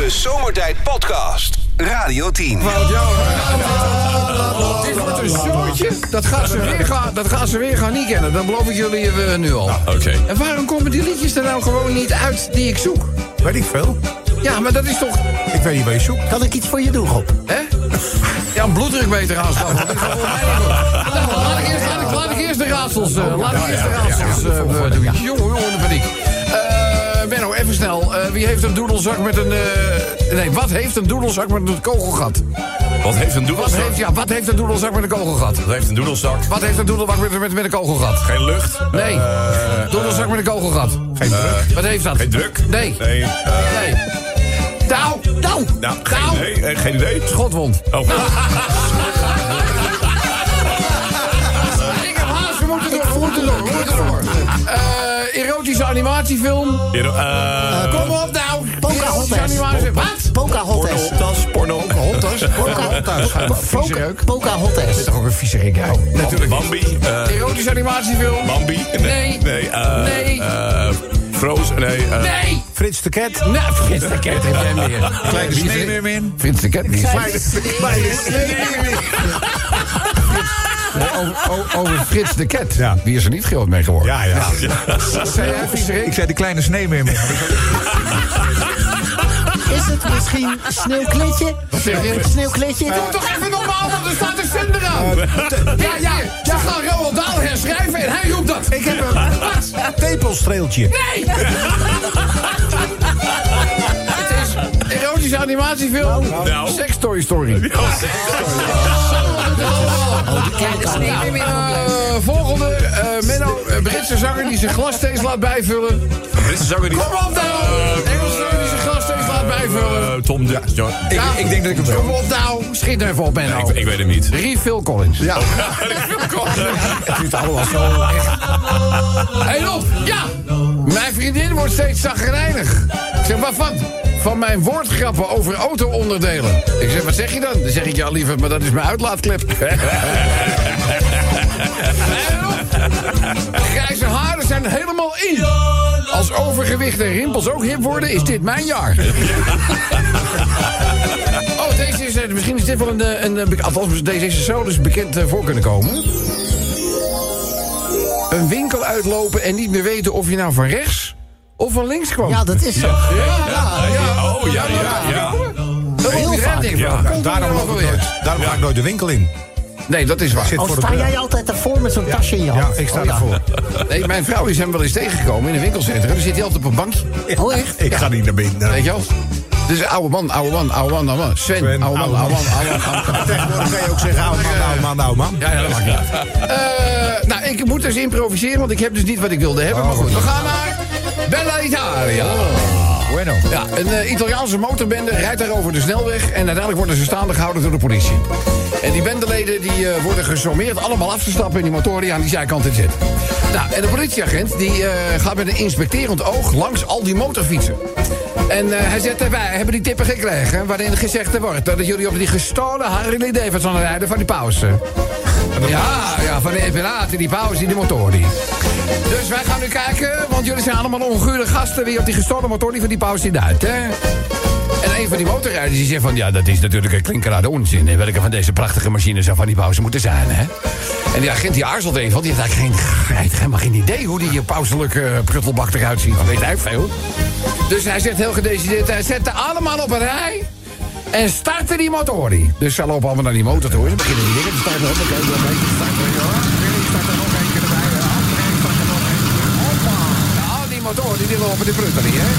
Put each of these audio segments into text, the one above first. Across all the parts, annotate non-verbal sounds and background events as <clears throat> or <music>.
De Zomertijd Podcast. Radio 10. Dit wordt een zootje. Dat gaan ze weer gaan, dat gaan ze weer gaan niet kennen. Dat beloof ik jullie eh, nu al. Oké. En waarom komen die liedjes er nou gewoon niet uit die ik zoek? Weet ik veel. Ja, maar dat is toch... Ik weet niet waar je zoekt. Kan ik iets voor je doen, Rob? Hè? Ja, een bloeddrukmeter aanschaffen. Dat is gewoon Nou, Laat ik eerst, laat ik, laat ik eerst de raadsels, eh, laat ik eerst de raadsels eh, doen. Jongen, jongen, de paniek. Eh Benno, even snel. Eh, wie heeft een doedelzak met een... eh, nee, wat heeft een doedelzak met een kogelgat? Wat heeft een Wat doedelzak? heeft, ja, wat heeft een doedelzak met een kogelgat? Wat heeft een doedelzak? Wat heeft een doedelzak met, met, met een kogelgat? Geen lucht? Nee. doedelzak met een kogelgat. Geen druk. Wat heeft dat? Geen druk? Nee. Nee. eh, Nee. Nou, idee. eh, geen idee. Schotwond. Oh. <laughs> erotische animatiefilm. Hier, eh, Kom op nou. Pocahontas. Wat? Pocahontas. Pornotas, porno. Hottas. Pocahontas. Vieze reuk. Pocahontas. Toch ook een vieze. Natuurlijk. Bambi. eh, Erotische animatiefilm. Bambi. Nee. Nee. eh, Nee. eh, Frozen. Nee. eh, Nee. Frits de Ket. Nou, Frits de Ket heeft jij meer. Kleine er- sneeuwweermin. Frits de Ket. Is Nee, over, over- over Frits de Ket. Ja. Wie is er niet groot mee geworden? Ja, ja. Zei jij? Ik zei de kleine sneeuwweermin. <laughs> Is het misschien Sneeuwkletje? Wat zeg je? Sneeuwkletje? Doe toch even normaal, want er staat een zender aan. Ja, ja, ze gaan Roald Dahl herschrijven en hij roept dat. Ik heb een tepelstreeltje. Nee! <laughs> Het is erotische animatiefilm. Nou. Sex Story Story. Eh, volgende, eh, Menno, Britse zanger die zijn glas steeds laat bijvullen. Is zanger die... Kom op nou! Engelse zanger die zijn glas steeds laat bijvullen. Tom de... Ja, ik, denk dat ik hem Kom wel... op nou, schiet er even op, Menno. Ik, ik weet hem niet. Refill Collins. Ja. <laughs> Het is allemaal zo echt. Hé, op! Ja! Mijn vriendin wordt steeds zagrijnig. Ik zeg, wat van? Mijn woordgrappen over auto-onderdelen. Ik zeg, wat zeg je dan? Dan zeg ik, ja, lieve, maar dat is mijn uitlaatklep. <laughs> Grijze haren zijn helemaal in. Als overgewicht en rimpels ook hip worden, is dit mijn jaar. <laughs> Oh, deze is, eh, misschien is dit wel een, eh, een, een althans, deze is zo dus bekend eh, voor kunnen komen. Een winkel uitlopen en niet meer weten of je nou van rechts of van links kwam. Ja, dat is zo. ja, ja, ja. Oh, ja, ja, ja. Dat Heel vaak. Ja, Daarom, ga ik nooit de winkel in. Nee, dat is waar. Zit Oh, voor de sta jij altijd ervoor met zo'n tasje in je Ja, hand? ik sta Oh, ja. ervoor. Nee, mijn vrouw is hem wel eens tegengekomen in een winkelcentrum. Dan zit hij altijd op een bankje. Oh, echt? Ik ga niet naar binnen. Weet je wel? Dus oude man, oude man, oude man, oude man. Sven, Sven, oude man, oude oude man. oude man. oude man. <laughs> Tegenwoordig kan je ook zeggen, oude man, oude man, oude man. Ja, ja, dat maakt niet. <laughs> Eh, nou, ik moet dus improviseren, want ik heb dus niet wat ik wilde hebben. maar goed, we gaan naar Bella Italia. Bueno. Ja, een eh, Italiaanse motorbende rijdt daar over de snelweg... en uiteindelijk worden ze staande gehouden door de politie. En die bendeleden die, eh, worden gesommeerd allemaal af te stappen... in die motor die aan die zijkant in zit. Nou, en de politieagent die, eh, gaat met een inspecterend oog langs al die motorfietsen. En hij zegt, wij hebben die tippen gekregen... waarin gezegd wordt dat jullie op die gestolen Harley Davidson rijden van die pauze. Ja, ja, van de piraten, die pauze in die motor. Die. Dus wij gaan nu kijken, want jullie zijn allemaal ongure gasten... wie op die gestolen motor die van die pauze zit uit, hè? En een van die motorrijders die zegt van... ja, dat is natuurlijk een klinkerade onzin. Welke van deze prachtige machines zou van die pauze moeten zijn, hè? En die agent die aarzelt even, want die heeft eigenlijk geen, helemaal geen idee... hoe die pauselijke pruttelbak eruit ziet. Dat weet hij veel. Dus hij zegt heel gedecideerd... hij zet er allemaal op een rij... En starten die motoren. Dus ze lopen allemaal naar die motor toe. Ze beginnen die dingen te starten. Hoppakee, starten. Starten nog eentje erbij. Ja, starten nog eentje. Hoppa. Nou, die motoren die lopen de prutterie, hè.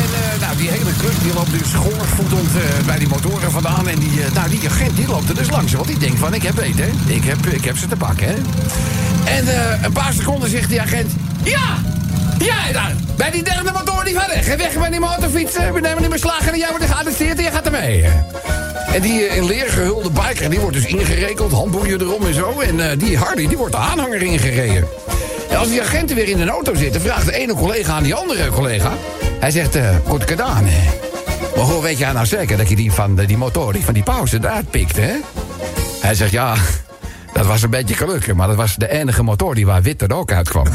En eh, nou, die hele club die loopt dus schoorvoetend eh, bij die motoren vandaan. En die, eh, nou, die agent die loopt er dus langs. Want die denkt van, ik heb weten, ik heb, ik heb ze te pakken, hè. En een paar seconden zegt die agent... Ja, Jij daar, bij die derde motor die van weg. En weg met die motorfietsen. We nemen die beslagen en jij wordt gearresteerd en jij gaat ermee. En die in leer gehulde biker, die wordt dus ingerekeld. Handboeien erom en zo. En die Hardy, die wordt de aanhanger ingereden. En als die agenten weer in een auto zitten... vraagt de ene collega aan die andere collega... Hij zegt, eh goed gedaan, hè. Maar hoe weet jij nou zeker dat je die van de, die motor, die van die pauze eruit pikt, hè? Hij zegt, ja, <laughs> dat was een beetje gelukkig... maar dat was de enige motor die waar wit er ook uitkwam. <laughs>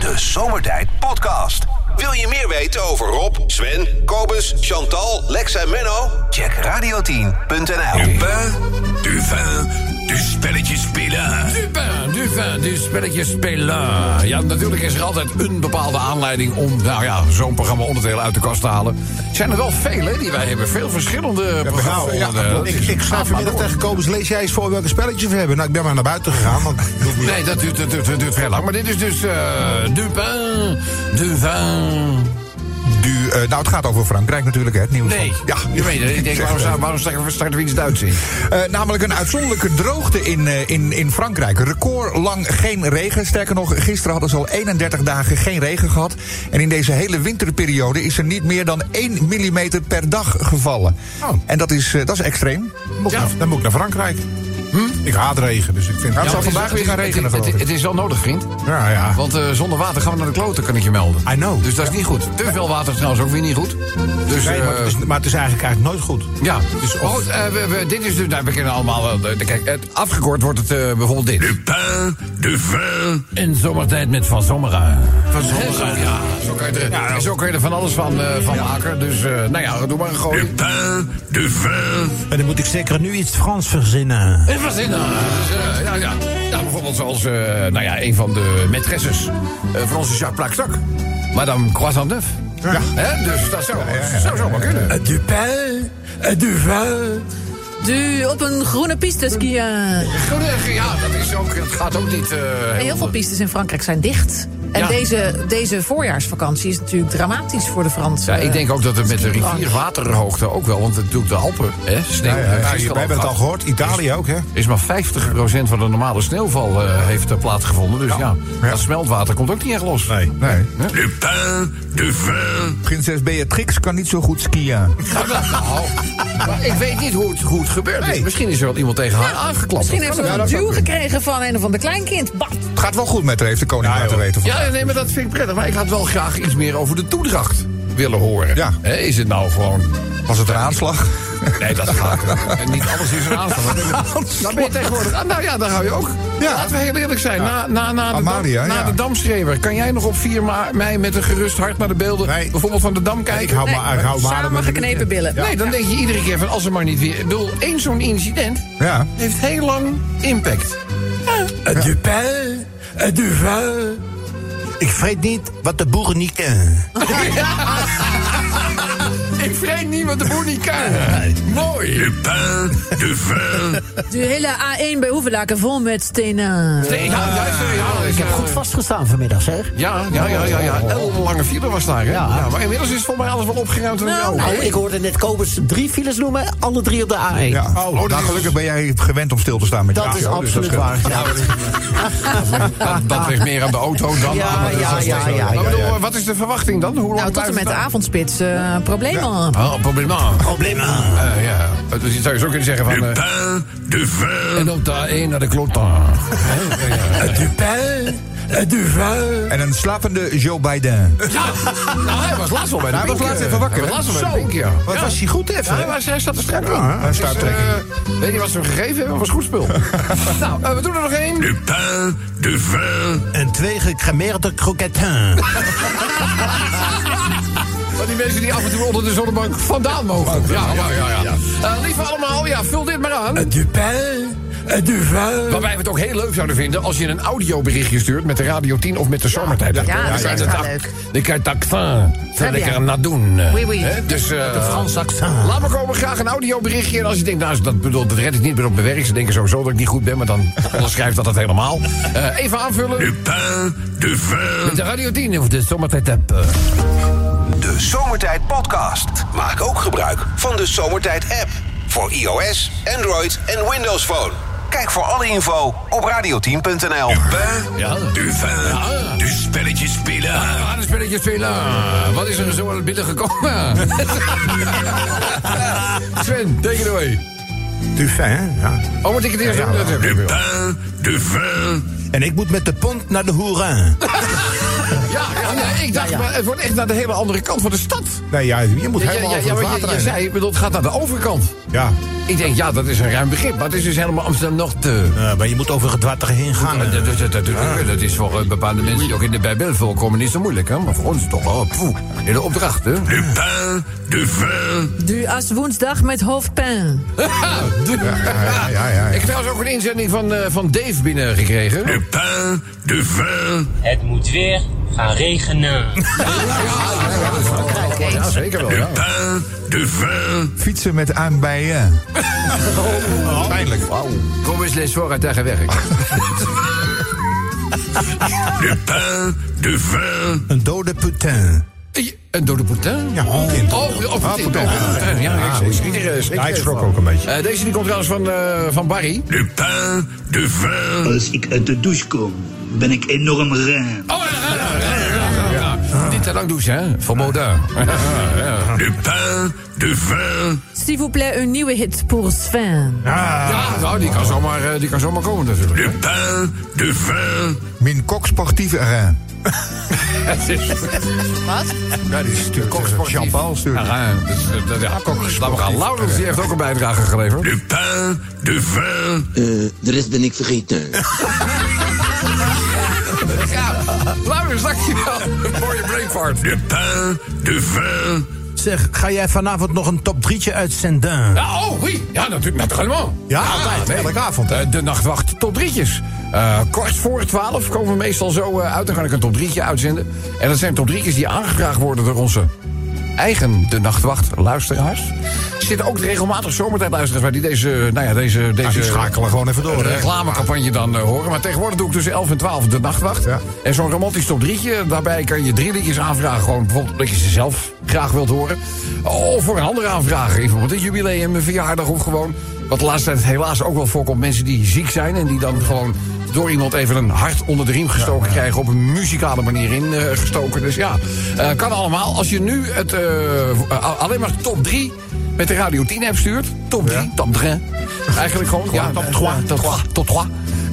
De Zomertijd Podcast. Wil je meer weten over Rob, Sven, Kobus, Chantal, Lex en Menno? Check radio10.nl. Dupin, Duvin, spelletjes spelen. Dupin, Dupin, die spelletjes spelen. Ja, natuurlijk is er altijd een bepaalde aanleiding om nou ja, zo'n programma onderdelen uit de kast te halen. Er zijn er wel vele die wij hebben. Veel verschillende programma's. Nou, ja, ik, ik schrijf vanmiddag tegen Kobus, lees jij eens voor welke spelletjes we hebben? Nou, ik ben maar naar buiten gegaan, want... Nee, dat duurt, dat, duurt, dat duurt vrij lang. Maar dit is dus eh Dupin, Dupin. Eh, nou, het gaat over Frankrijk natuurlijk, hè, het nieuws. Nee, Ja, je weet het. Ik denk, waarom, waarom starten we iets Duits in? Eh, namelijk een uitzonderlijke droogte in, eh, in, in Frankrijk. Record lang geen regen. Sterker nog, gisteren hadden ze al 31 dagen geen regen gehad. En in deze hele winterperiode is er niet meer dan 1 mm per dag gevallen. Oh. En dat is, dat is extreem. Naar, dan moet ik naar Frankrijk. Ik haat regen, dus ik vind... Ja, het zal het is- vandaag weer gaan regenen, het, is wel nodig, vriend. Ja, ja. Want eh, zonder water gaan we naar de kloten, kan ik je melden. I know. Dus dat is niet goed. Te veel water is trouwens ook weer niet goed. Dus, Nee, maar, eh, het is, maar het is eigenlijk, eigenlijk nooit goed. ja. Dus, goed, eh, we, we- dit is dus, nou, we kennen allemaal wel. de- de- Kijk, het, afgekort wordt het eh, bijvoorbeeld dit. Dupin, Duvin, In zomertijd met Van Sommeren. Van Sommeren, ja. Zo kan je er, en zo kan je er van alles van, eh, van maken. Dus, eh, nou ja, doe maar een gooi. Dupin, Duvin. En dan moet ik zeker nu iets Frans verzinnen. En verzinnen. Dus, ja, ja. Nou, bijvoorbeeld zoals eh, nou ja, een van de maîtresses eh, van onze Jacques Plakstok. Madame Croissant Neuf. Ja. Hè? Dus dat zou, zou zo maar kunnen. Dupin, Duvin. Du op een groene piste skiën. Ja, dat, is ook, dat gaat ook niet... eh, Heel veel pistes in Frankrijk zijn dicht. En Ja. deze, deze voorjaarsvakantie is natuurlijk dramatisch voor de Fransen. Ja, ik denk ook dat het met de rivierwaterhoogte ook wel, want het doet de Alpen, hè, sneeuw. Ja, ja, heeft ja, gisteren wij hebben het al gehoord. Italië ook, hè? is maar 50% van de normale sneeuwval eh, heeft eh, plaatsgevonden. Dus ja, dat smeltwater komt ook niet echt los. Nee. Nee. Dupin, Duvin. Prinses Beatrix kan niet zo goed skiën. <laughs> Nou, ik weet niet hoe het, hoe het gebeurd is. Misschien is er wel iemand tegen haar aangeklapt. Misschien heeft ze een duw gekregen van een of ander kleinkind. Bah. Het gaat wel goed met haar, heeft de koning laten weten. Ja, nee, maar dat vind ik prettig. Maar ik had wel graag iets meer over de toedracht willen horen. Ja. Hè, is het nou gewoon... Was het een aanslag? Nee, dat gaat <laughs> En niet alles is een aanslag. Dan ben je tegenwoordig... Ah, nou ja, daar hou je ook. Ja. Laten we heel eerlijk zijn. Na, na, na, de, Amalia, dam, na ja. de damschreeuwer... kan jij nog op 4 ma- mei met een gerust hart naar de beelden... Nee. bijvoorbeeld van de dam Ik kijken? hou, maar, ik hou maar Samen geknepen billen. Nee, dan denk je iedere keer van als er maar niet weer... Ik bedoel, één zo'n incident Ja. heeft heel lang impact. Dupin, Duvin. Ik vreet niet wat de boeren niet kennen. <laughs> Ik vreet niet wat de boer niet kan. Mooi. Dupin, Duvin. De hele A1 bij Hoevelaken vol met stenen. Nee, ja, juist, ja, Ik heb goed vastgestaan vanmiddag, zeg. Ja, ja, ja, ja, ja. Een lange file was daar, hè? Ja. maar inmiddels is volgens mij alles wel opgeruimd. en Nou, oh, Nou, ik hoorde net Kobus drie files noemen, alle drie op de A1. Ja. Oh, nou, gelukkig ben jij gewend om stil te staan met je Dat is auto, dus absoluut scheelt. waar. Ja, <laughs> dat, dat ligt meer aan de auto dan Ja, aan de ja, ja, ja, ja, bedoel, ja. Wat is de verwachting dan? Hoe lang Nou, tot en met de avondspits. eh problemen. Oh, probleem nou. Probleem. Eh, ja. Dus je zou je zo kunnen zeggen van... eh, Duvin. en op de A1 naar de kloota. Dupin, Duvin. En een slapende Joe Biden. Ja, nou, hij was laatst al bij de Hij was laatst eh, even wakker, Hij was laatst al bij de Pink, ja. Wat was hij goed even? Ja, hij, was, hij staat strak in. Ja, hij staat Dus, er eh, weet niet wat ze hem gegeven hebben, maar was goed spul. <laughs> nou, eh, we doen er nog één. Dupin, Duvin. En twee gecremeerde kroketten. <laughs> Van die mensen die af en toe onder de zonnebank vandaan mogen. Ja, ja, ja. ja. Eh, lieve allemaal, ja, vul dit maar aan. Dupin, Duvin. Waarbij we het ook heel leuk zouden vinden als je een audioberichtje stuurt met de Radio 10 of met de zomertijd. Ja, dat is je leuk. Dan kan accent lekker bien. nadoen. eh. Oui, oui. Dus, eh, De Frans accent. Laat me komen, graag een audioberichtje. En als je denkt, nou, dat, bedoel, dat red ik niet meer op mijn werk. Ze denken sowieso dat ik niet goed ben, maar dan <laughs> onderschrijft dat het helemaal. Eh, even aanvullen. Dupin, Duvin. Met de Radio 10 of de zomertijd app. De Zomertijd Podcast. Maak ook gebruik van de Zomertijd app. Voor iOS, Android en Windows Phone. Kijk voor alle info op radio10.nl. Dupin, Ja. De spelletjes spelen. Ah, de spelletjes spelen. Wat is er zo aan het binnen gekomen? <laughs> Sven, take it away. Dufin, hè? Ja. Oh, moet ik het eerst doen? Dupin, Duvin. En ik moet met de pont naar de Hoerin. <laughs> Ja, ja, ja, ik dacht, maar het wordt echt naar de hele andere kant van de stad. Nee, ja, je moet Ja, helemaal ja, over ja, het maar je, water je heen, hè? zei, ik bedoel, het gaat naar de overkant. Ja, Ik denk, ja, dat is een ruim begrip. Maar het is dus helemaal Amsterdam nog te... Eh, maar je moet over het water heen gaan. Dat, dat, dat, dat, dat- dat is voor eh, bepaalde mensen die ook in de Bijbel voorkomen niet zo moeilijk, hè? Maar voor ons toch wel, poeh, hele opdracht, hè? Le pain, de vin, Du as woensdag met hoofdpijn. <laughs> ja, ja, ja, ja. Ik heb trouwens ook een inzending van, eh, van Dave binnengekregen. le pain, de vin, Het moet weer gaan regenen. Ja, zeker wel, ja. pain, de vin, Fietsen met aanbijen. Pijnlijk. Kom eens les voor uit eigen werk. <laughs> le pain, de vin, Een dode putain. Een dode poetin? Ja, kind. Oh, oh, Ah. Oh. Ja, ik schrik er, schrik Ja, ik schrok ook een beetje. Eh, deze die komt trouwens van, eh, van Barry. le pain, de vin, Als ik uit de douche kom, ben ik enorm ruim. Oh, ja. Niet te lang douchen, hè? Verboden. <laughs> Ja. le pain, de vin, S'il vous plaît, een nieuwe hit voor Sven. Ja, nou, die kan zomaar, eh, die kan zomaar komen natuurlijk. le pain, de vin, Min kok sportief erin. <laughs> Wat? Ja, die is natuurlijk Jean-Paul stuurt. Ja, dus, eh. Laurens die heeft ook een bijdrage geleverd. le pain, de vin, de rest ben ik vergeten. <laughs> Ja, Laurens, dankjewel. Mooie brainfart. le pain, de vin, Zeg, ga jij vanavond nog een top 3'tje uitzenden? Ja, oh, oui. Ja, natuurlijk, natuurlijk. Ja, altijd. Elke avond, hè? Eh, de nachtwacht top drietjes. Eh, kort voor 12 komen we meestal zo eh, uit. Dan ga ik een top drietje uitzenden. En dat zijn top drietjes die aangevraagd worden door onze eigen De Nachtwacht luisteraars. Er zitten ook regelmatig zomertijdluisteraars bij die deze, nou ja, deze, deze Die schakelen gewoon even door, reclamecampagne dan eh, horen. Maar tegenwoordig doe ik tussen 11 en 12 De Nachtwacht. Ja. En zo'n romantisch top drietje, daarbij kan je drie liedjes aanvragen. Gewoon bijvoorbeeld dat je ze zelf graag wilt horen. Of voor een andere aanvraag. Bijvoorbeeld een jubileum, een verjaardag of gewoon... Wat de laatste tijd helaas ook wel voorkomt. Mensen die ziek zijn en die dan gewoon door iemand even een hart onder de riem gestoken krijgen. Op een muzikale manier ingestoken. dus ja, eh, kan allemaal. Als je nu het eh, eh, alleen maar top 3 met de Radio 10 app stuurt. Top 3, top 3. Eigenlijk gewoon. ja, top 3. Top 3.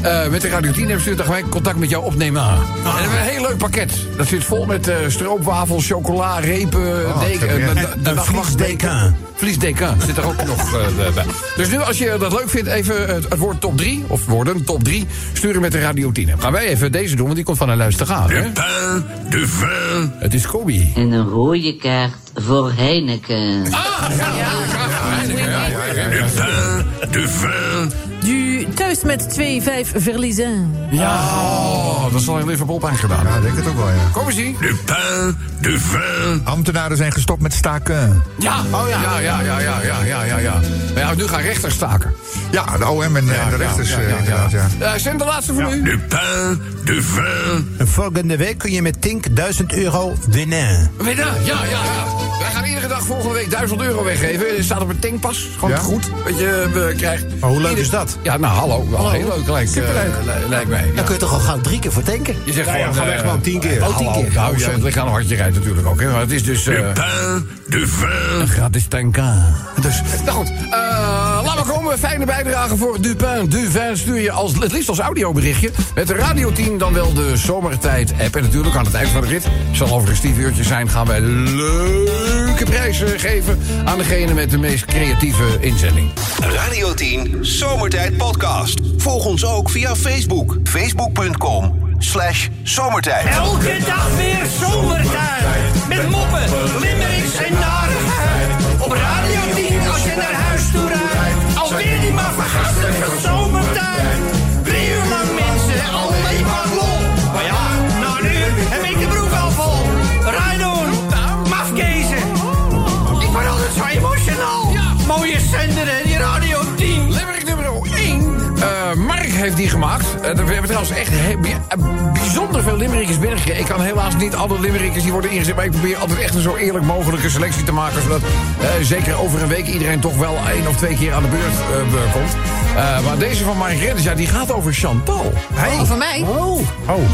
Top 3. Eh, met de Radio 10 app stuurt dan gelijk contact met jou opnemen aan. En we hebben een heel leuk pakket. Dat zit vol met eh, stroopwafels, chocola, repen, deken, heb je- eh, de- de- de Een vliesdeken. Vliesdeken zit er ook nog eh, bij. Dus nu, als je dat leuk vindt, even het, het woord top 3, of woorden top 3, sturen met de Radio 10 app. Gaan wij even deze doen, want die komt van een luisteraar. Hè? le pain, de vin, Het is Kobi. En een rode kaart voor Heineken. le pain, de vin, met 2-5 verliezen. Ja, oh, dat zal in Liverpool pijn gedaan. Ja, denk het ook wel. Kom eens hier. De pain, de vin. Ambtenaren zijn gestopt met staken. Ja, oh ja. Ja, ja, ja, ja, ja, ja, ja. Maar ja, nu gaan rechters staken. Ja, de OM en, de rechters ja, ja, eh, inderdaad, ja. Eh, uh, zijn de laatste voor u. De pain, de vin. Volgende week kun je met Tink 1000 euro winnen. Winnen, ja, ja, ja. Wij gaan iedere dag volgende week 1000 euro weggeven. Er staat op een tankpas. Gewoon Ja? goed. Wat je eh, krijgt. Maar hoe leuk Ieder- is dat? Ja, nou hallo. Wel heel leuk lijkt, eh, li- lijkt mij. Ja. Dan kun je toch al gauw drie keer voor tanken? Je zegt Ja, ja, gewoon... gaan we eh, echt wel tien keer. Oh, tien keer. Nou, ja, het ligt aan hoe hard je rijdt natuurlijk ook. Hè. Maar het is dus... eh, pain, de vin, Gratis tanken. Dus, nou goed. eh, laat maar komen. Fijne bijdrage voor Dupin. Duvin stuur je als, het liefst als audioberichtje. Met de Radio 10 dan wel de zomertijd app. En natuurlijk aan het eind van de rit. Zal over een stief uurtje zijn. Gaan wij leuke prijzen geven aan degene met de meest creatieve inzending. Radio 10 Zomertijd Podcast. Volg ons ook via Facebook. Facebook.com slash zomertijd. Elke dag weer zomertijd. Met moppen, limmerings en narigheid. Op Radio 10 als je naar huis toe rijdt. Alweer die maar vergastige zomertijd. Drie uur lang mensen, alleen maar lol. Heeft die gemaakt. Eh, we hebben trouwens echt eh, bijzonder veel limerickers binnengekregen. Ik kan helaas niet alle limerickers die worden ingezet... maar ik probeer altijd echt een zo eerlijk mogelijke selectie te maken... zodat eh, zeker over een week iedereen toch wel één of twee keer aan de beurt be- komt. Maar deze van Mark Redders, ja, die gaat over Chantal. Oh, van mij? Oh.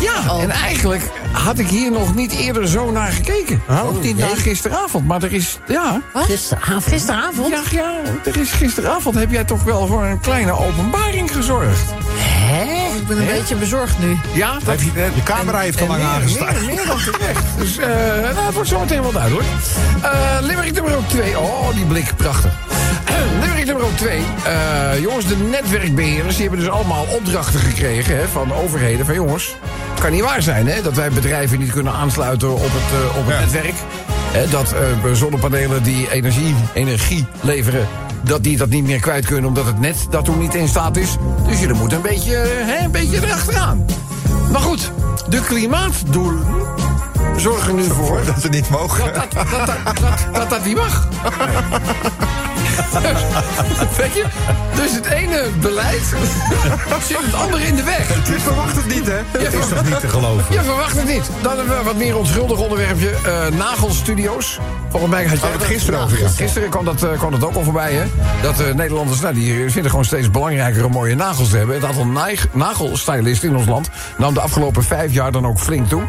Ja, en eigenlijk had ik hier nog niet eerder zo naar gekeken. Ook niet naar gisteravond, maar er is... Ja, Gisteravond. Gisteravond? ja, ja, er is gisteravond heb jij toch wel voor een kleine openbaring gezorgd. Hè? Ik ben een beetje bezorgd nu. Ja, dat, Heeft je, je camera heeft al lang meer, aangestaan. meer, meer dan terecht. Dus eh nou, het wordt zo meteen wel duidelijk. Eh Limerick nummer 2. Oh, die blik, prachtig. <clears throat> Limerick nummer 2. jongens, de netwerkbeheerders die hebben dus allemaal opdrachten gekregen hè, van overheden. Van jongens, het kan niet waar zijn hè, dat wij bedrijven niet kunnen aansluiten op het, eh, op het netwerk. Hè, dat eh, zonnepanelen die energie, energie leveren dat die dat niet meer kwijt kunnen omdat het net dat toen niet in staat is. Dus jullie moeten een beetje, hè, een beetje erachteraan. Maar goed, de klimaatdoelen zorgen nu <laughs> voor Dat ze niet mogen. dat dat, dat, dat, dat, dat, dat niet mag. <laughs> Dus, <laughs> weet je? Dus het ene beleid <laughs> zit het andere in de weg. Je verwacht het niet, hè? Je is toch niet te geloven? je verwacht het niet. Dan hebben we wat meer onschuldig onderwerpje. eh, nagelstudios. Volgens mij had je het gisteren over, ja. Gisteren kwam dat, eh, kwam dat ook al voorbij, hè? Dat de Nederlanders, nou, die vinden gewoon steeds belangrijker om mooie nagels te hebben. Het aantal nagelstylisten in ons land nam de afgelopen vijf jaar dan ook flink toe.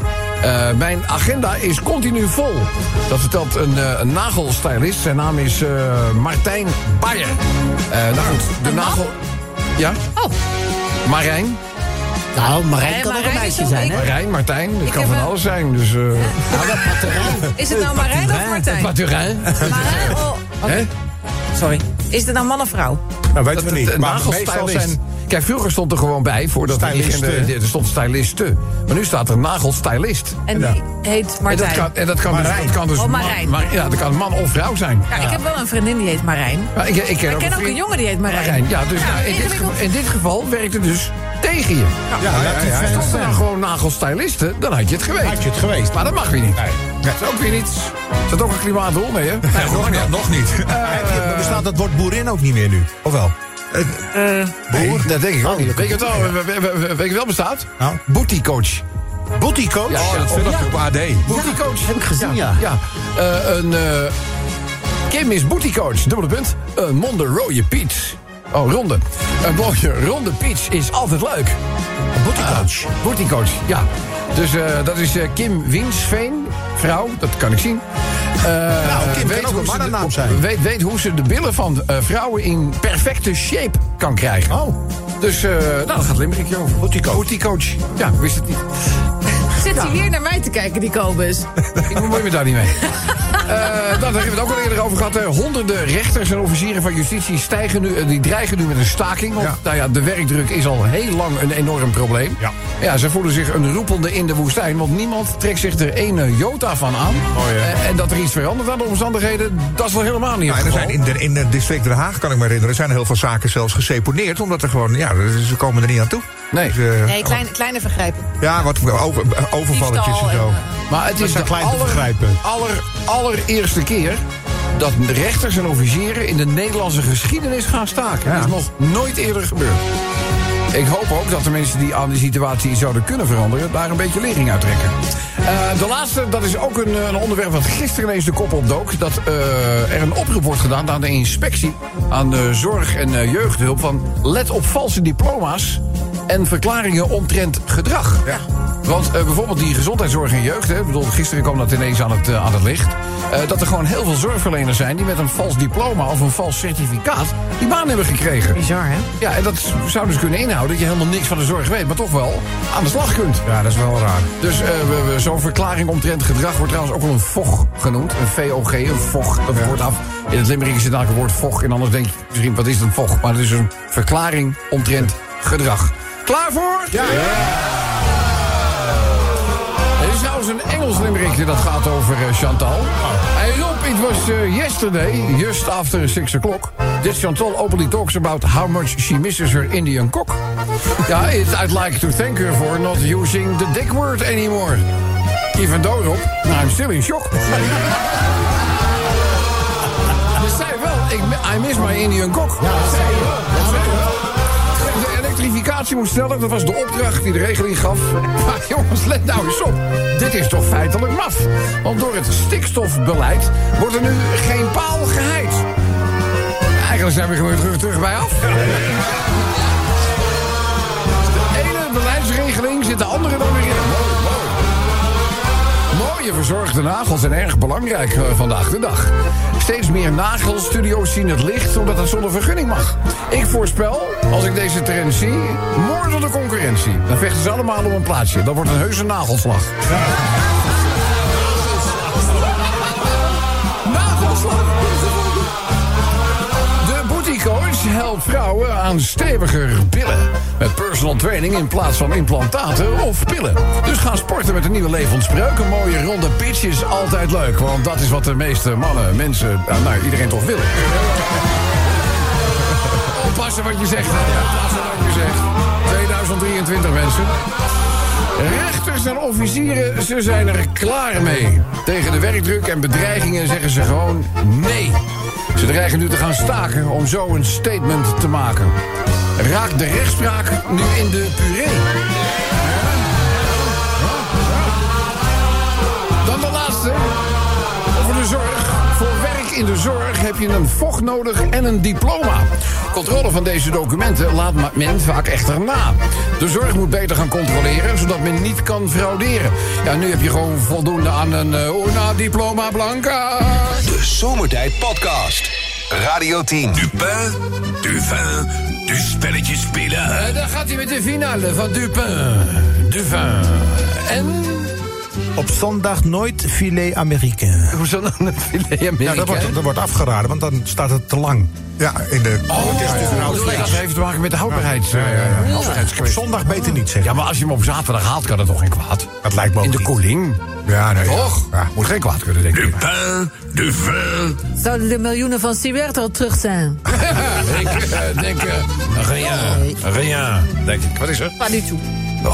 Eh, mijn agenda is continu vol. Dat vertelt een, eh, een nagelstylist. Zijn naam is eh, Martijn Bayer. Eh nou goed, de nagel... Ja? Oh, Marijn? Nou, Marijn Nee, kan ook een meisje zijn, hè? Marijn, Martijn, het Ik kan van een- alles zijn. Dus, eh <laughs> is het nou Marijn of Martijn? Maturin. Marijn, oh. Hè? Sorry. Is het nou man of vrouw? Nou, weten we niet. Maar meestal zijn... Kijk, vroeger stond er gewoon bij, voordat er, Styliste. er, er stond styliste. Maar nu staat er nagelstylist. En die heet En dat Martijn. kan, en dat kan, dus, Marijn. dat kan dus Oh, man- Marijn. maar, ja, dat kan man of vrouw zijn. Ja, ik heb wel een vriendin die heet Marijn. Maar ik, ik ken, Ik ook, ken ook vriend- een jongen die heet Marijn. Marijn. Ja, dus Ja, nou, in, dit, geval- in dit geval werkt het dus tegen je. Ja, ja, ja, ja. Stond er nou gewoon nagelstylisten, dan had je het geweest. Had je het geweest. Maar dat mag weer niet. Dat is ook weer niet. Is dat ook een klimaatdoel? Nee, hè? Nee, nog, niet, nog niet. Heb je- maar bestaat dat woord boerin ook niet meer nu? Of wel? Boer? Dat denk ik ook niet. Weet je wat wel, bestaat? Nou? Booty coach. Booty coach? Ja, Oh, dat film op AD. Booty coach. heb ik gezien, ja. Ja. Eh, een eh, Kim is booty coach. Dubbele punt. Een monde rode peach. Oh, ronde. Een mooie ronde peach is altijd leuk. Booty coach. Ah, booty coach, ja. Dus dat is Kim Winsveen. Vrouw, dat kan ik zien. Eh, Nou, Kim kan ook hoe een ze de- mannennaam zijn. Weet, weet hoe ze de billen van eh, vrouwen in perfecte shape kan krijgen. Oh. Dus eh nou, dat gaat Limerickje over. Booty coach. Coach. Ja, wist het niet. Zit hij weer naar mij te kijken, die Kobus? <laughs> Ik bemoei me daar niet mee. Eh, nou, daar hebben we het ook al eerder over gehad. hè. Honderden rechters en officieren van justitie stijgen nu, eh, die dreigen nu met een staking. Want nou ja, de werkdruk is al heel lang een enorm probleem. Ja. Ja, ze voelen zich een roepelde in de woestijn. Want niemand trekt zich er ene jota van aan. Eh, en dat er iets verandert aan de omstandigheden, dat is wel helemaal niet en er geval. zijn in, de, in het district Den Haag, kan ik me herinneren, zijn er heel veel zaken zelfs geseponeerd. Omdat er gewoon, ja, ze komen er niet aan toe. Nee. Dus, eh, Nee, kleine, kleine vergrijpen. Ja, wat over, overvalletjes en zo. en, Maar het is de klein te aller, allereerste keer dat rechters en officieren in de Nederlandse geschiedenis gaan staken. Dat is nog nooit eerder gebeurd. Ik hoop ook dat de mensen die aan die situatie zouden kunnen veranderen... daar een beetje lering uit trekken. Eh, de laatste, dat is ook een, een onderwerp wat gisteren ineens de kop opdook... dat eh, er een oproep wordt gedaan aan de inspectie... aan de zorg- en eh, jeugdhulp van... let op valse diploma's en verklaringen omtrent gedrag. Want eh, bijvoorbeeld die gezondheidszorg en jeugd... Hè, ik bedoel, gisteren kwam dat ineens aan het, eh, aan het licht... eh, dat er gewoon heel veel zorgverleners zijn... die met een vals diploma of een vals certificaat... die baan hebben gekregen. Bizar, hè? Ja, en dat zou dus kunnen inhouden dat je helemaal niks van de zorg weet... maar toch wel aan de slag kunt. Ja, dat is wel raar. Dus zo'n verklaring omtrent gedrag wordt trouwens ook wel een VOG genoemd. Een VOG, een VOG, dat wordt af. In het Limerick zit eigenlijk het woord VOG... en anders denk je misschien, wat is een VOG? Maar het is een verklaring omtrent gedrag. Klaar voor? Ja! Er is trouwens een Engels limerickje dat gaat over eh, Chantal. Hey Rob, it was uh, yesterday, just after six o'clock... that Chantal openly talks about how much she misses her Indian cock. Ja, it, I'd like to thank her for not using the dick word anymore. Even though, Rob, I'm still in shock. <laughs> Zei wel, ik, I miss my Indian cock. Ja, moet sneller, dat was de opdracht die de regeling gaf. <laughs> Maar jongens, let nou eens op. Dit is toch feitelijk maf. Want door het stikstofbeleid wordt er nu geen paal geheid. Eigenlijk zijn we gewoon terug, terug bij af. De ene beleidsregeling zit de andere dan weer in. Verzorgde nagels zijn erg belangrijk eh, vandaag de dag. Steeds meer nagelstudio's zien het licht omdat het zonder vergunning mag. Ik voorspel, als ik deze trend zie, moord de concurrentie. Dan vechten ze allemaal om een plaatsje. Dat wordt een heuse nagelslag. Nagelslag. Coach helpt vrouwen aan steviger billen. Met personal training in plaats van implantaten of pillen. Dus ga sporten met een nieuwe levenspreuk. Een mooie ronde pitch is altijd leuk. Want dat is wat de meeste mannen, mensen, nou, nou, iedereen toch willen. Oppassen wat je zegt. Oppassen wat je zegt. 2023 mensen. Rechters en officieren, ze zijn er klaar mee. Tegen de werkdruk en bedreigingen zeggen ze gewoon nee. Ze dreigen nu te gaan staken om zo een statement te maken. Raakt de rechtspraak nu in de puree? Dan de laatste. Over de zorg. Voor werk in de zorg heb je een vocht nodig en een diploma. Controle van deze documenten laat men vaak echter na. De zorg moet beter gaan controleren, zodat men niet kan frauderen. Ja, nu heb je gewoon voldoende aan een uh, una diploma blanca. De Zomertijd Podcast. Radio 10. Dupin, Duvin, de spelletjes spelen. Eh, daar gaat hij met de finale van Dupin. Dupin. En... Op zondag nooit filet américain. Hoezo dan het filet Ja, Amerika? dat wordt, dat wordt afgeraden, want dan staat het te lang. Ja, in de... Oh, dat heeft te maken met de houdbaarheids, eh, Op houdbaarheidskwestie. zondag beter niet zeggen. Ja, maar als je hem op zaterdag haalt, kan dat toch geen kwaad? Dat lijkt me ook In de niet. koeling. Ja, nee. Toch? Ja. Moet geen kwaad kunnen, denk ik. Dupin, Duvin, Zouden de miljoenen van Siewert al terug zijn? <laughs> ik eh, denk, eh, rien, rien, denk ik. Wat is er? Pas du tout.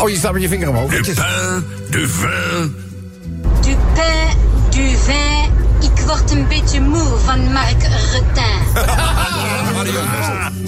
Oh, je staat met je vinger omhoog. Dupin, Duvin, Du pain, du vin. Ik word een beetje moe van Mark Rutin. <laughs>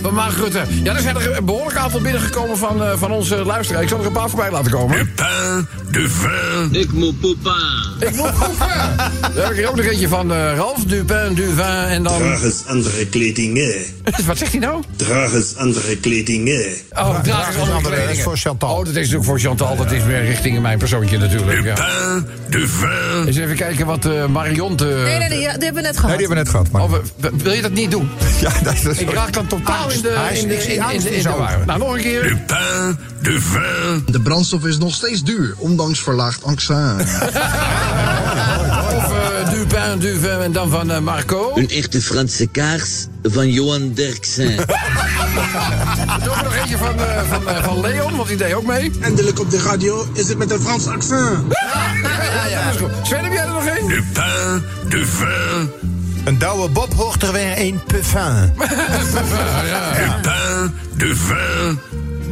Van Mark Rutte. Ja, er zijn er een behoorlijk aantal binnengekomen van, eh, van onze luisteraars. Ik zal er een paar voorbij laten komen. Dupin, Duvin, Ik moet poepen. Ik moet proeven. <laughs> Daar heb ik er ook nog eentje van eh, Ralf Dupin, Duvin en dan... Draag eens andere kledingen. <laughs> Wat zegt hij nou? Draag eens andere kledingen. Oh, draag eens andere andere, dat is kledingen. voor Chantal. Oh, dat is natuurlijk voor Chantal. Dat is meer richting mijn persoontje natuurlijk. Ja. Dupin, Duvin, Eens even kijken wat eh Marion te... Nee, nee, nee, ja, die hebben we net gehad. Nee, die hebben we net gehad. Maar... Oh, wil je dat niet doen? <laughs> Ja, dat is... Ik raak dan totaal in de, Hij is- in de, in, in, angst de, in in de war. Nou, nog een keer. Dupin, Duvin, De brandstof is nog steeds duur, ondanks verlaagd accijns. <laughs> <laughs> En dan van eh, Marco. Een echte Franse kaars van Johan Derksen. <laughs> Doe nog eentje van, eh, van, eh, van Leon, want die deed ook mee. Eindelijk op de radio is het met een Frans accent. Ja, ja. Sven, heb jij er nog één? Dupin, Duvin, Een douwe Bob hoort er weer een puffin. <laughs> Dupin, Duvin,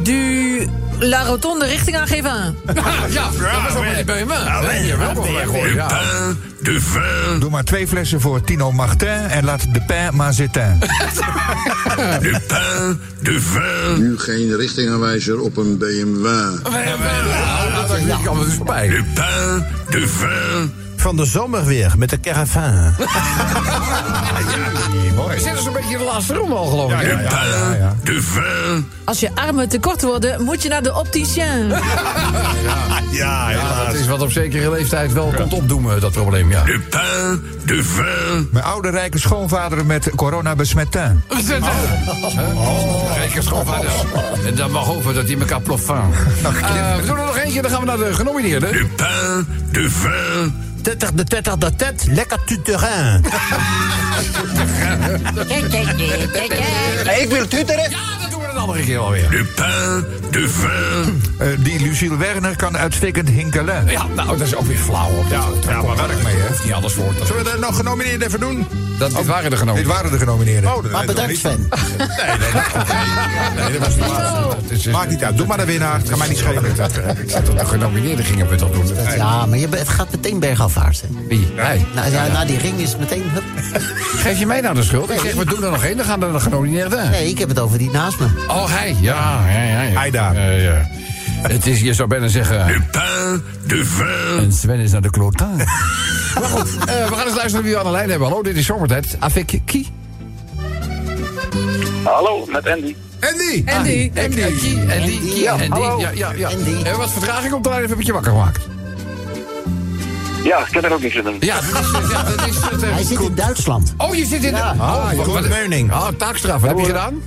Du La Rotonde richting aangeven. <laughs> Ja, dat was ook met die BMW. Nee, die hebben we ook nog weggooien, ja. Dupin, Duvin, Doe maar twee flessen voor Tino Martin en laat de pain maar zitten. <laughs> Dupin, Duvin, Nu geen richtingaanwijzer op een BMW. Ja, dat kwam er dus voorbij. Dupin, Duvin, Van de zomer weer met de caravan. We zitten zo'n beetje in de laatste ronde al, geloof ik. hè? Dupin, Duvin, Als je armen tekort worden, moet je naar de opticien. <laughs> Ja, dat is wat op zekere leeftijd wel komt opdoemen, dat probleem, ja. Dupin, Duvin, Mijn oude rijke schoonvader met corona besmetten. <laughs> Rijke schoonvaders. En dan mag hopen dat die elkaar ploffen. Eh, we doen er nog eentje, dan gaan we naar de genomineerden. Dupin, Duvin, Tetter de tetter de tet, lekker tu terrain. <laughs> Ik wil tuteren. Andere keer alweer. Eh, die Lucille Werner kan uitstekend hinkelen. Ja, nou, dat is ook weer flauw. Op ja, ja, maar werk mee, hè? Niet alles voor te Zullen we er nog genomineerd even doen? Dat dit waren de Dit genomineerden. waren de genomineerden. Oh, dat Maar bedankt. Sven. Nee, dat was niet waar. Is- Maakt niet uit. Doe maar de winnaar. Het kan mij niet schelen. Ik zat op de genomineerden gingen we toch doen. Ja, maar je, het gaat meteen bergafwaarts. hè. Wie? Hij. Nou, ja, na die ring is meteen... hup. Geef je mij nou de schuld? Ik zeg, we doen er nog één, dan gaan er de genomineerden. Nee, ik heb het over die naast me. Oh, hij. Ja, ja, ja. ja. Hij daar. Ja, ja. Het is, je zou bijna zeggen... Dupin, Duvin, En Sven is naar de kloten. <laughs> maar goed, eh, we gaan eens luisteren wie we aan de lijn hebben. Hallo, dit is Zomertijd. Avec qui? Hallo, met Andy. Andy! Andy. En die, Andy, Andy, Ja, Andy, hallo. ja, ja, ja. Andy. Wat vertraging op de lijn, of heb ik je wakker gemaakt? Ja, ik kan er ook niks aan doen. Ja, dat is, ja, dat is het. eh, Hij zit in Duitsland. Oh, je zit in de... Ja. Oh, Ah, wat- Jeroen wat- Meuning. Oh, taakstraf. Wat heb je gedaan?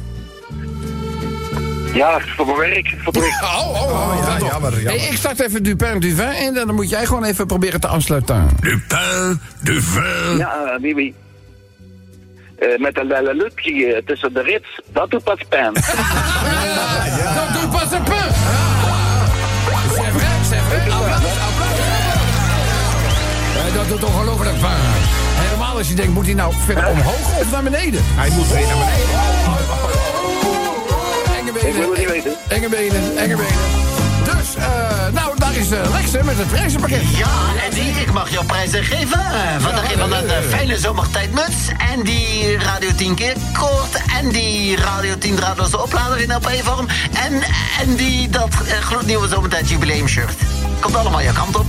Ja, voor mijn werk. Voor mijn werk. <laughs> Oh, oh, oh. ja, jammer, jammer. Hey, ik start even Dupin Duvin in en dan moet jij gewoon even proberen te aansluiten. Dupin, Duvin. Ja, eh, wie wie? Eh, met een lelle lutje eh, tussen de rits, dat doet pas pijn. <laughs> Dat doet pas een punt. C'est vrai, c'est vrai. Applaus, applaus. Eh, Dat doet ongelooflijk pijn. Helemaal als je denkt, moet hij nou verder omhoog of naar beneden? Hij moet weer naar beneden. Ik wil benen, het niet weten. enge benen, enge benen. Dus, eh, nou, daar is eh, Lex hè, met het prijzenpakket. Ja, en die, ik mag jouw prijzen geven. Vandaag van een eh, fijne zomertijdmuts. En die Radio 10 keer kort. En die Radio 10 draadloze oplader in LP-vorm. En, en die, dat eh, gloednieuwe zomertijd jubileumshirt. Komt allemaal jouw kant op.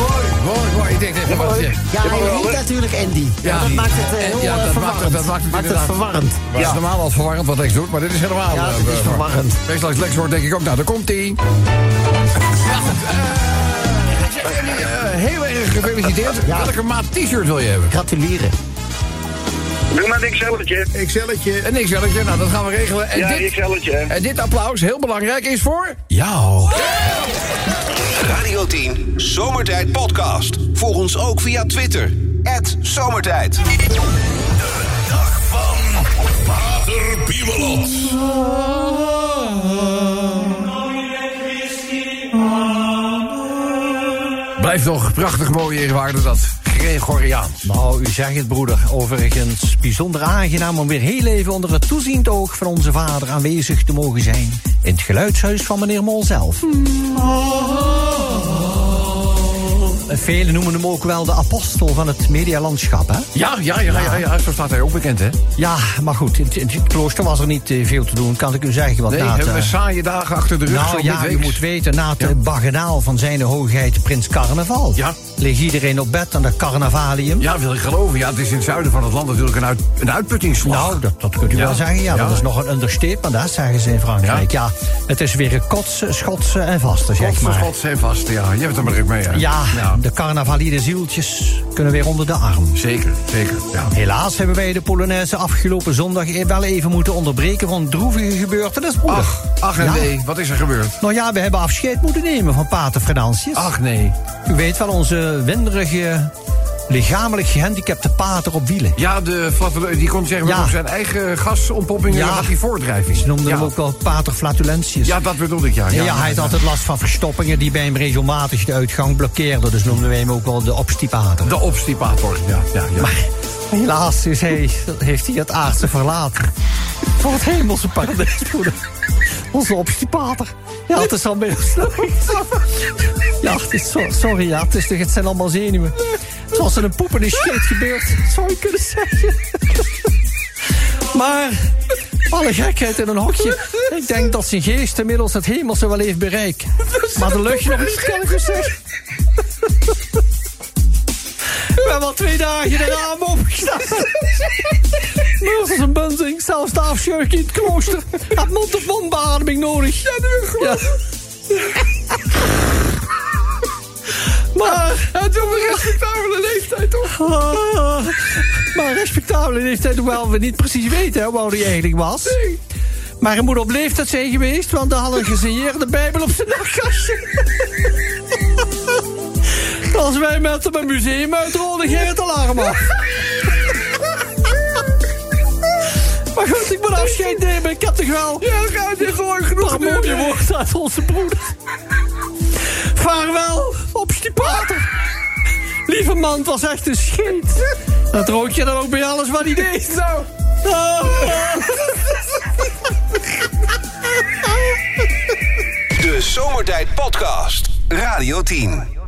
Mooi, mooi, mooi. Ik denk even wat je... Ja, hij heet natuurlijk Andy. Ja, dat maakt het eh, En- heel ja, eh, dat maakt, verwarrend. het- dat maakt het, Maakt het verwarrend. Het is normaal al verwarrend wat Lex doet, maar dit is helemaal... Ja, eh, dit is eh, verwarrend. Meestal als Lex hoort, denk ik ook, nou, daar komt hij. Ja, goed. eh, ik zeg jullie, eh, heel erg gefeliciteerd. Welke maat t-shirt wil je hebben? Gratuleren. Doe maar een XL'tje. XL'tje. Een XL'tje, nou, dat gaan we regelen. En Ja, dit, en dit applaus, heel belangrijk, is voor... Jou. Radio 10 Zomertijd Podcast. Volg ons ook via Twitter. Zomertijd. Dag van Vader Piemelot. Blijft toch prachtig mooi eerwaarde, dat Gregoriaans. Nou, u zegt het, broeder. Overigens bijzonder aangenaam om weer heel even onder het toeziend oog van onze vader aanwezig te mogen zijn. In het geluidshuis van meneer Mol zelf. Velen noemen hem ook wel de apostel van het medialandschap, hè? Ja, ja, ja, ja, ja, zo staat hij ook bekend, hè? Ja, maar goed, in, het klooster was er niet eh, veel te doen, kan ik u zeggen. Want Nee, na hebben we eh, saaie dagen achter de rug. nou ja, je moet weten, na het eh, baganaal van zijn hoogheid Prins Carnaval... Ja. ligt iedereen op bed aan de carnavalium. Ja, wil ik geloven. Ja, het is in het zuiden van het land natuurlijk een, uit, een uitputtingsslag. Nou, dat, dat kunt u Ja. wel zeggen. Ja, Ja. dat is nog een understatement, dat zeggen ze in Frankrijk. Ja, het is weer een kotsen, schotsen en vasten, zeg maar. schots en vast, ja. Je hebt er maar druk mee, hè? Ja, de carnavalide zieltjes kunnen weer onder de arm. Zeker, zeker, ja. Helaas hebben wij de Polonaise afgelopen zondag wel even moeten onderbreken van droevige gebeurtenis, broeder. Ach, ach en Ja. wee, wat is er gebeurd? Nou ja, we hebben afscheid moeten nemen van pater Fernansius. Ach nee. U weet wel, onze winderige, lichamelijk gehandicapte pater op wielen. Ja, de die kon zeggen, Ja. zijn eigen gasontpoppingen Ja. had hij voordrijving. Ze noemden ja. hem ook wel pater Flatulentius. Ja, dat bedoelde ik, ja. Ja, hij had altijd last van verstoppingen die bij hem regelmatig de uitgang blokkeerden. Dus noemden wij hem ook wel de obstipator. De obstipator, ja. ja, ja. Maar helaas is hij, heeft hij het aardse verlaten. Voor het hemelse paradijs. Onze obstipator. Ja, het is al meer Ja, het is so- sorry, ja, het, is, het zijn allemaal zenuwen. Was in een poep en een scheet gebeurd, zou je kunnen zeggen. Maar, alle gekheid in een hokje. Ik denk dat zijn geest inmiddels het hemelse wel heeft bereikt. Maar de luchtje nog niet, kan ik zeggen. We hebben al twee dagen de ramen opgestaan. Is een bunzing. Zelfs de afscheurk in het klooster had mond-op-mond beademing nodig. Ja, nu gewoon. Maar... Het is op een respectabele leeftijd, toch? maar respectabele leeftijd, hoewel we niet precies weten hoe oud hij eigenlijk was. Maar hij moet op leeftijd zijn geweest, want hij had een gesigneerde bijbel op zijn nachtkastje. Als wij met hem een museum uitrollen, het alarm af. Maar goed, ik moet afscheid nemen. Ik heb toch wel... Ja, je gewoon genoeg een mooie woord uit onze broeder. Vaarwel, op stipater. Lieve man, het was echt een scheet. Dat rook je dan ook bij alles wat hij deed. Zo. De Zomertijd Podcast. Radio 10.